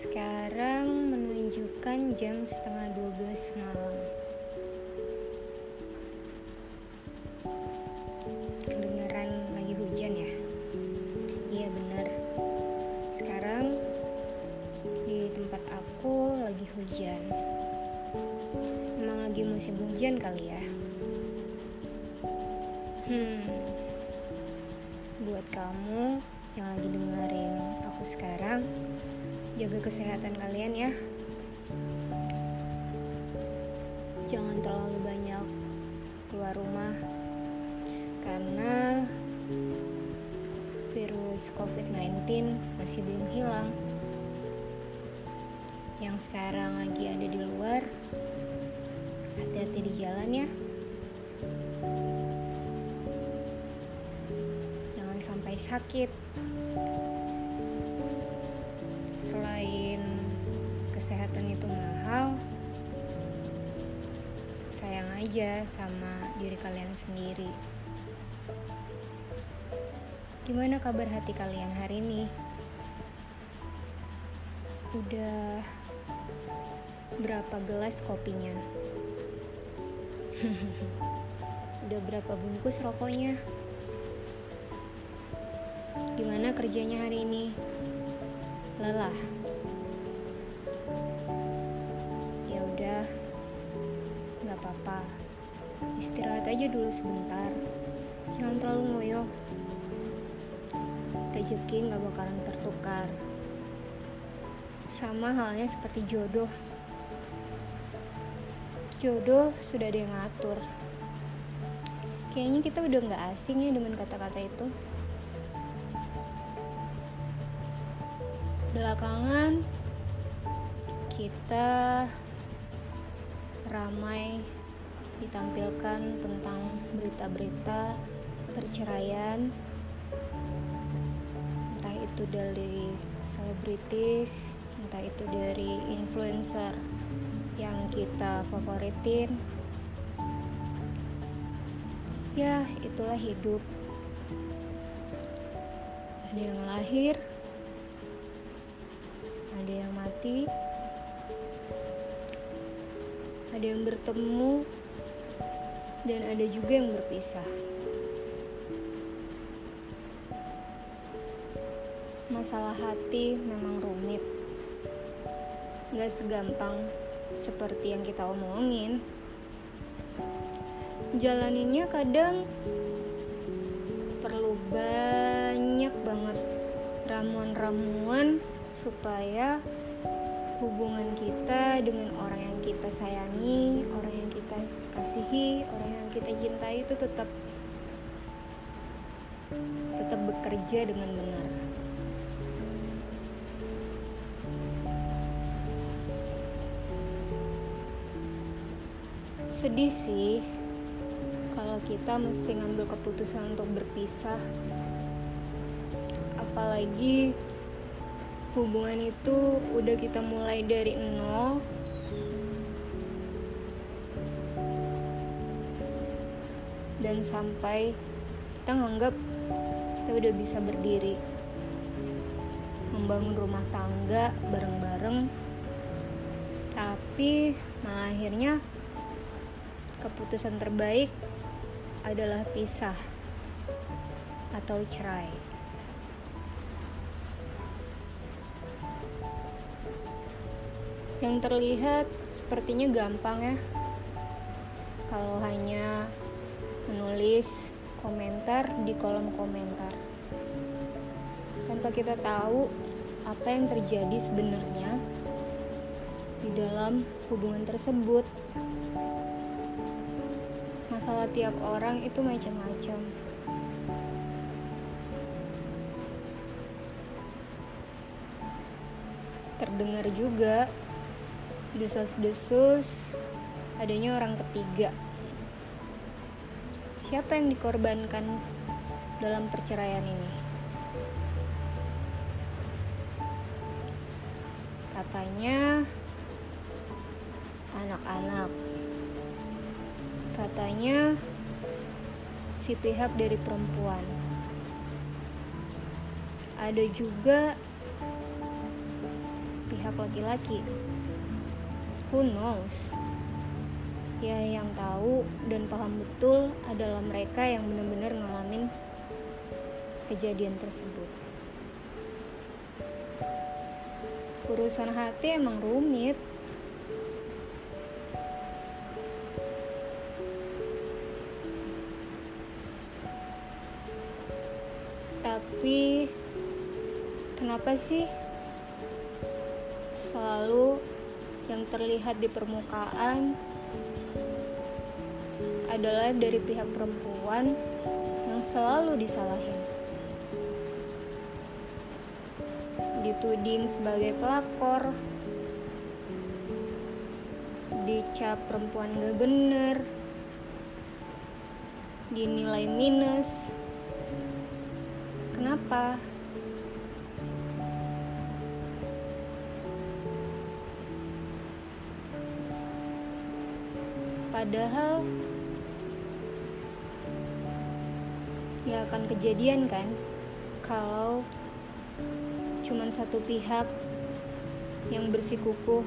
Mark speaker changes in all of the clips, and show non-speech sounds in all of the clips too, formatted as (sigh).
Speaker 1: Sekarang menunjukkan jam setengah 12 malam. Kedengaran lagi hujan ya? Iya benar. Sekarang di tempat aku lagi hujan. Emang lagi musim hujan kali ya? Hmm. Buat kamu yang lagi dengerin aku sekarang, jaga kesehatan kalian ya. Jangan terlalu banyak keluar rumah karena virus COVID-19 masih belum hilang. Yang sekarang lagi ada di luar, hati-hati di jalan ya. Jangan sampai sakit. Kesehatan itu mahal, sayang aja sama diri kalian sendiri. Gimana kabar hati kalian hari ini? Udah berapa gelas kopinya? (laughs) Udah berapa bungkus rokoknya? Gimana kerjanya hari ini? Lelah. Udah, nggak apa-apa. Istirahat aja dulu sebentar. Jangan terlalu ngoyo. Rezeki nggak bakalan tertukar. Sama halnya seperti jodoh. Jodoh sudah ada ngatur. Kayaknya kita udah nggak asing ya dengan kata-kata itu. Belakangan kita ramai ditampilkan tentang berita-berita perceraian. Entah itu dari selebritis entah itu dari influencer yang kita favoritin. Ya itulah hidup. Ada yang lahir ada yang mati ada yang bertemu dan ada juga yang berpisah. Masalah hati memang rumit. Gak segampang seperti yang kita omongin. Jalaninnya kadang perlu banyak banget ramuan-ramuan supaya hubungan kita dengan orang yang kita sayangi, orang yang kita kasihi, orang yang kita cintai itu tetap tetap bekerja dengan benar. Sedih sih kalau kita mesti ngambil keputusan untuk berpisah. Apalagi hubungan itu udah kita mulai dari nol dan sampai kita nganggap kita udah bisa berdiri. Membangun rumah tangga bareng-bareng. Tapi malah akhirnya keputusan terbaik adalah pisah atau cerai. Yang terlihat sepertinya gampang ya. Kalau hanya menulis komentar di kolom komentar. Tanpa kita tahu apa yang terjadi sebenarnya di dalam hubungan tersebut. Masalah tiap orang itu macam-macam. Terdengar juga desas-desus adanya orang ketiga. Siapa yang dikorbankan dalam perceraian ini? Katanya anak-anak. Katanya si pihak dari perempuan. Ada juga pihak laki-laki. Who knows? Ya yang tahu dan paham betul adalah mereka yang benar-benar ngalamin kejadian tersebut. Urusan hati emang rumit. Tapi kenapa sih selalu yang terlihat di permukaan adalah dari pihak perempuan yang selalu disalahin? dituding sebagai pelakor. Dicap perempuan gak bener. Dinilai minus. Kenapa? Padahal ya akan kejadian kan? Kalau cuman satu pihak yang bersikukuh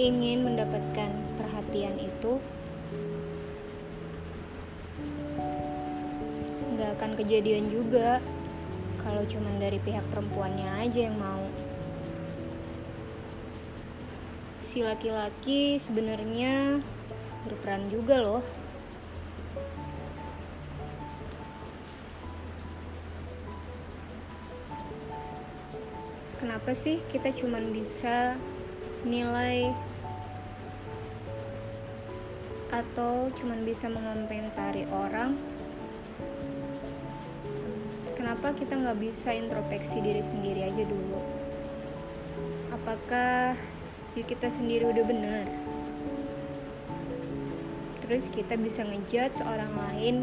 Speaker 1: ingin mendapatkan perhatian itu nggak akan kejadian juga. Kalau cuman dari pihak perempuannya aja yang mau. Si laki-laki sebenarnya berperan juga loh kenapa sih kita cuma bisa nilai atau cuma bisa mengomentari orang? Kenapa kita nggak bisa introspeksi diri sendiri aja dulu? Apakah diri kita sendiri udah benar? Terus kita bisa ngejudge orang lain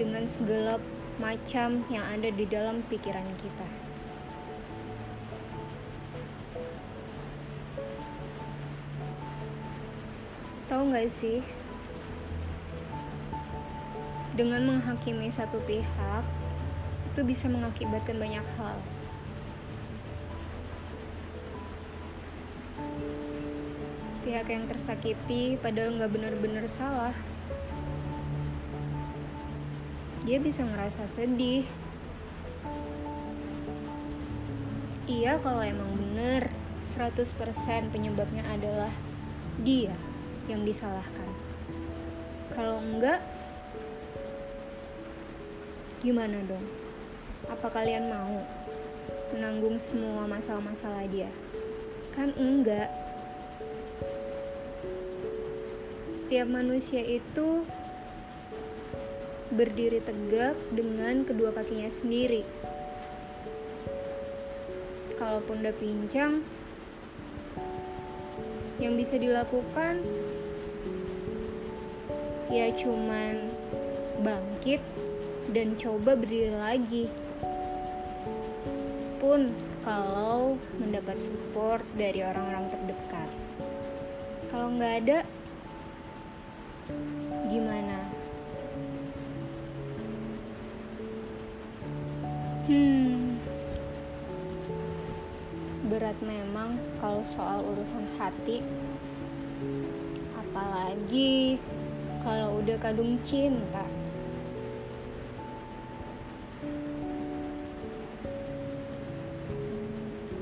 Speaker 1: dengan segala macam yang ada di dalam pikiran kita. Nggak sih? Dengan menghakimi satu pihak, itu bisa mengakibatkan banyak hal. Pihak yang tersakiti padahal nggak benar-benar salah. Dia bisa ngerasa sedih. Iya kalau emang bener 100% penyebabnya adalah dia yang disalahkan. Kalau enggak, gimana dong? Apa kalian mau menanggung semua masalah-masalah dia? Kan enggak. Setiap manusia itu berdiri tegak dengan kedua kakinya sendiri. Kalaupun udah pincang, yang bisa dilakukan ya cuman bangkit dan coba berdiri lagi. Pun kalau mendapat support dari orang-orang terdekat. Kalau nggak ada gimana berat memang kalau soal urusan hati. Apalagi kalau udah kadung cinta.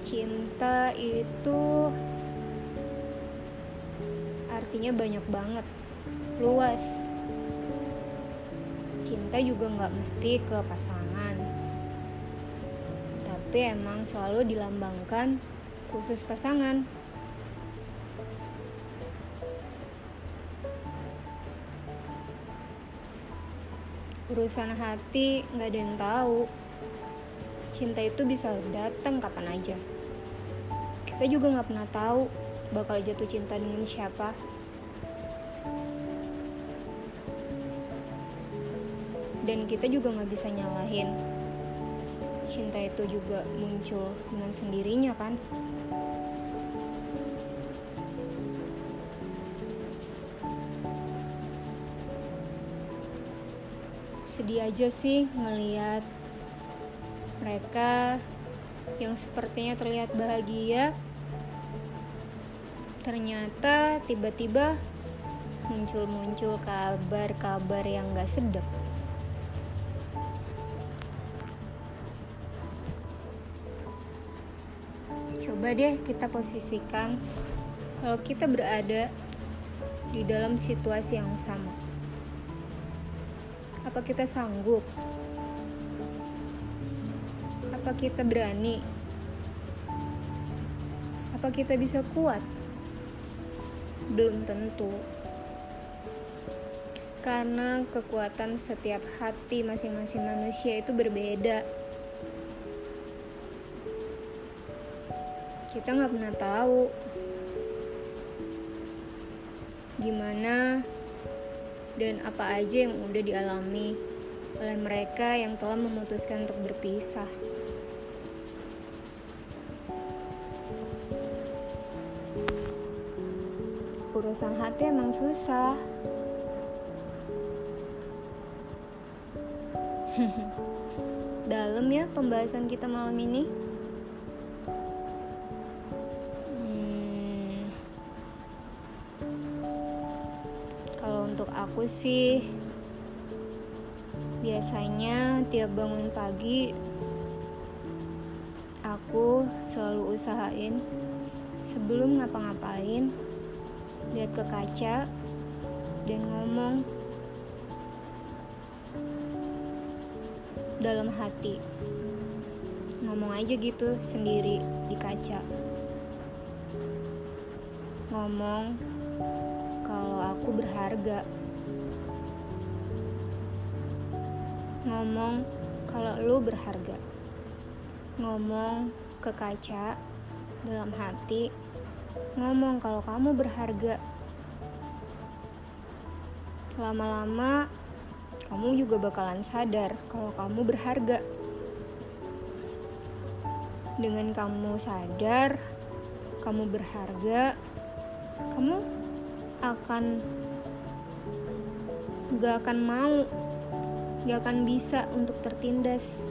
Speaker 1: Cinta itu artinya banyak banget luas. Cinta juga nggak mesti ke pasangan tapi emang selalu dilambangkan khusus pasangan. Urusan hati nggak ada yang tahu. Cinta itu bisa datang kapan aja. Kita juga nggak pernah tahu bakal jatuh cinta dengan siapa. Dan kita juga nggak bisa nyalahin cinta itu juga muncul dengan sendirinya kan sedih aja sih ngeliat mereka yang sepertinya terlihat bahagia ternyata tiba-tiba muncul-muncul kabar-kabar yang gak sedap. Coba deh kita posisikan kalau kita berada di dalam situasi yang sama. Apa kita sanggup? Apa kita berani? Apa kita bisa kuat? Belum tentu karena kekuatan setiap hati masing-masing manusia itu berbeda. Kita nggak pernah tahu gimana dan apa aja yang udah dialami oleh mereka yang telah memutuskan untuk berpisah. Urusan hati emang susah. (laughs) Dalam ya pembahasan kita malam ini. Kalau untuk aku sih, biasanya tiap bangun pagi, aku selalu usahain sebelum ngapa-ngapain, lihat ke kaca dan ngomong dalam hati. Ngomong aja gitu sendiri di kaca. Ngomong aku berharga. Ngomong kalau lu berharga. Ngomong ke kaca dalam hati. Ngomong kalau kamu berharga. Lama-lama kamu juga bakalan sadar kalau kamu berharga. Dengan kamu sadar, kamu berharga, kamu akan gak akan mau, gak akan bisa untuk tertindas.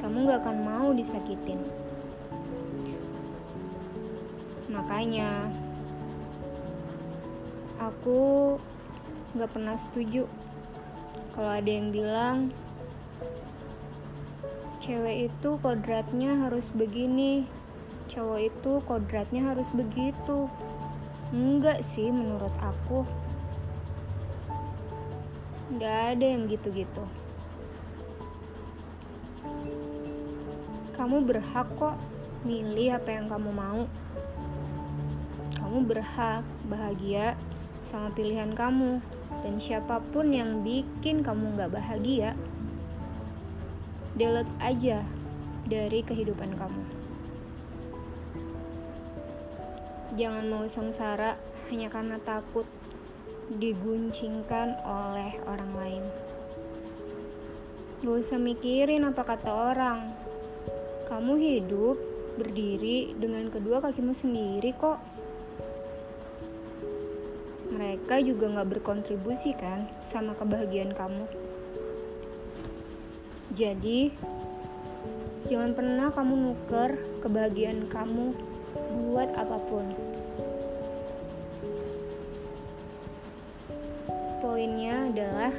Speaker 1: Kamu gak akan mau disakitin. Makanya, aku nggak pernah setuju kalau ada yang bilang cewek itu kodratnya harus begini cowok itu kodratnya harus begitu enggak sih menurut aku. Nggak ada yang gitu-gitu. Kamu berhak kok milih apa yang kamu mau. Kamu berhak bahagia sama pilihan kamu dan siapa pun yang bikin kamu gak bahagia, delete aja dari kehidupan kamu. Jangan mau sengsara hanya karena takut diguncingkan oleh orang lain. Gak usah mikirin apa kata orang. Kamu hidup berdiri dengan kedua kakimu sendiri kok mereka juga nggak berkontribusi kan sama kebahagiaan kamu. Jadi, jangan pernah kamu nuker kebahagiaan kamu buat apa pun. Poinnya adalah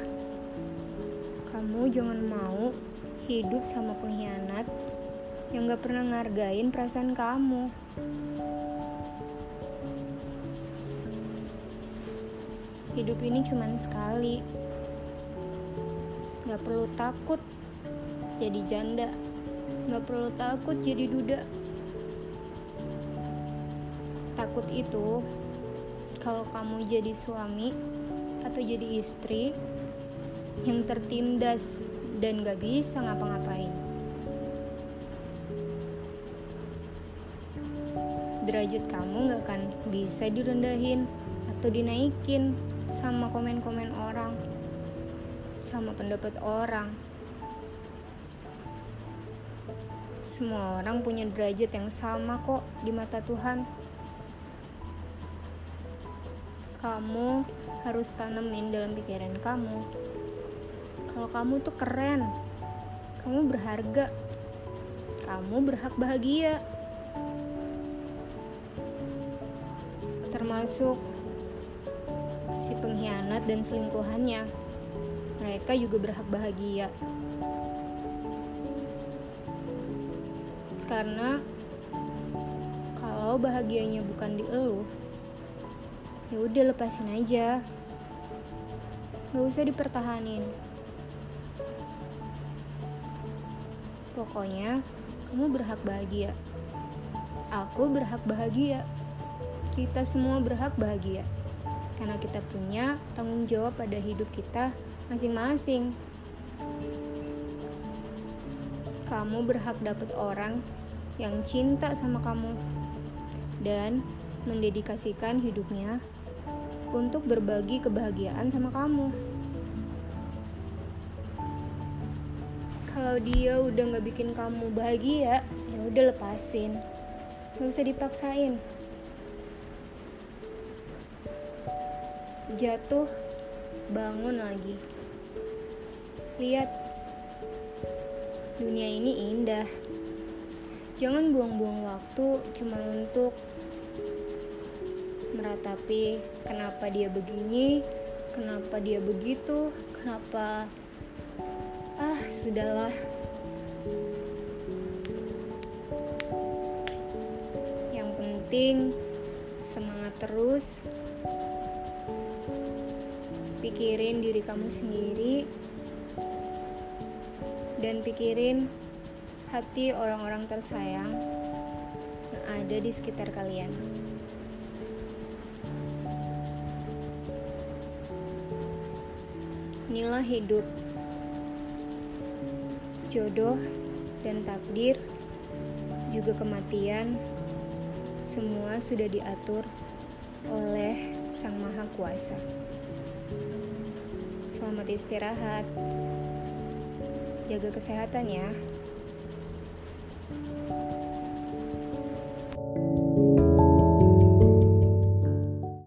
Speaker 1: kamu jangan mau hidup sama pengkhianat yang gak pernah ngargain perasaan kamu. Hidup ini cuma sekali. Gak perlu takut jadi janda. Gak perlu takut jadi duda. Takut itu kalau kamu jadi suami atau jadi istri yang tertindas dan gak bisa ngapa-ngapain. Derajat kamu gak akan bisa direndahin atau dinaikin sama komen-komen orang, sama pendapat orang. Semua orang punya derajat yang sama kok di mata Tuhan. Kamu harus tanemin dalam pikiran kamu. Kalau kamu tuh keren, kamu berharga, kamu berhak bahagia. termasuk si pengkhianat dan selingkuhannya. Mereka juga berhak bahagia. Karena kalau bahagianya bukan di elu, ya udah lepasin aja. Gak usah dipertahanin. Pokoknya, kamu berhak bahagia. Aku berhak bahagia. Kita semua berhak bahagia karena kita punya tanggung jawab pada hidup kita masing-masing. Kamu berhak dapat orang yang cinta sama kamu dan mendedikasikan hidupnya untuk berbagi kebahagiaan sama kamu. Kalau dia udah nggak bikin kamu bahagia, ya udah lepasin, nggak usah dipaksain. jatuh, bangun lagi. Lihat, dunia ini indah. Jangan buang-buang waktu cuma untuk meratapi kenapa dia begini, kenapa dia begitu, kenapa? Ah sudahlah. Yang penting semangat terus. Pikirin diri kamu sendiri. Dan pikirin hati orang-orang tersayang yang ada di sekitar kalian. Inilah hidup, jodoh, dan takdir, juga kematian, semua sudah diatur oleh Sang Maha Kuasa. Selamat istirahat. Jaga kesehatan ya.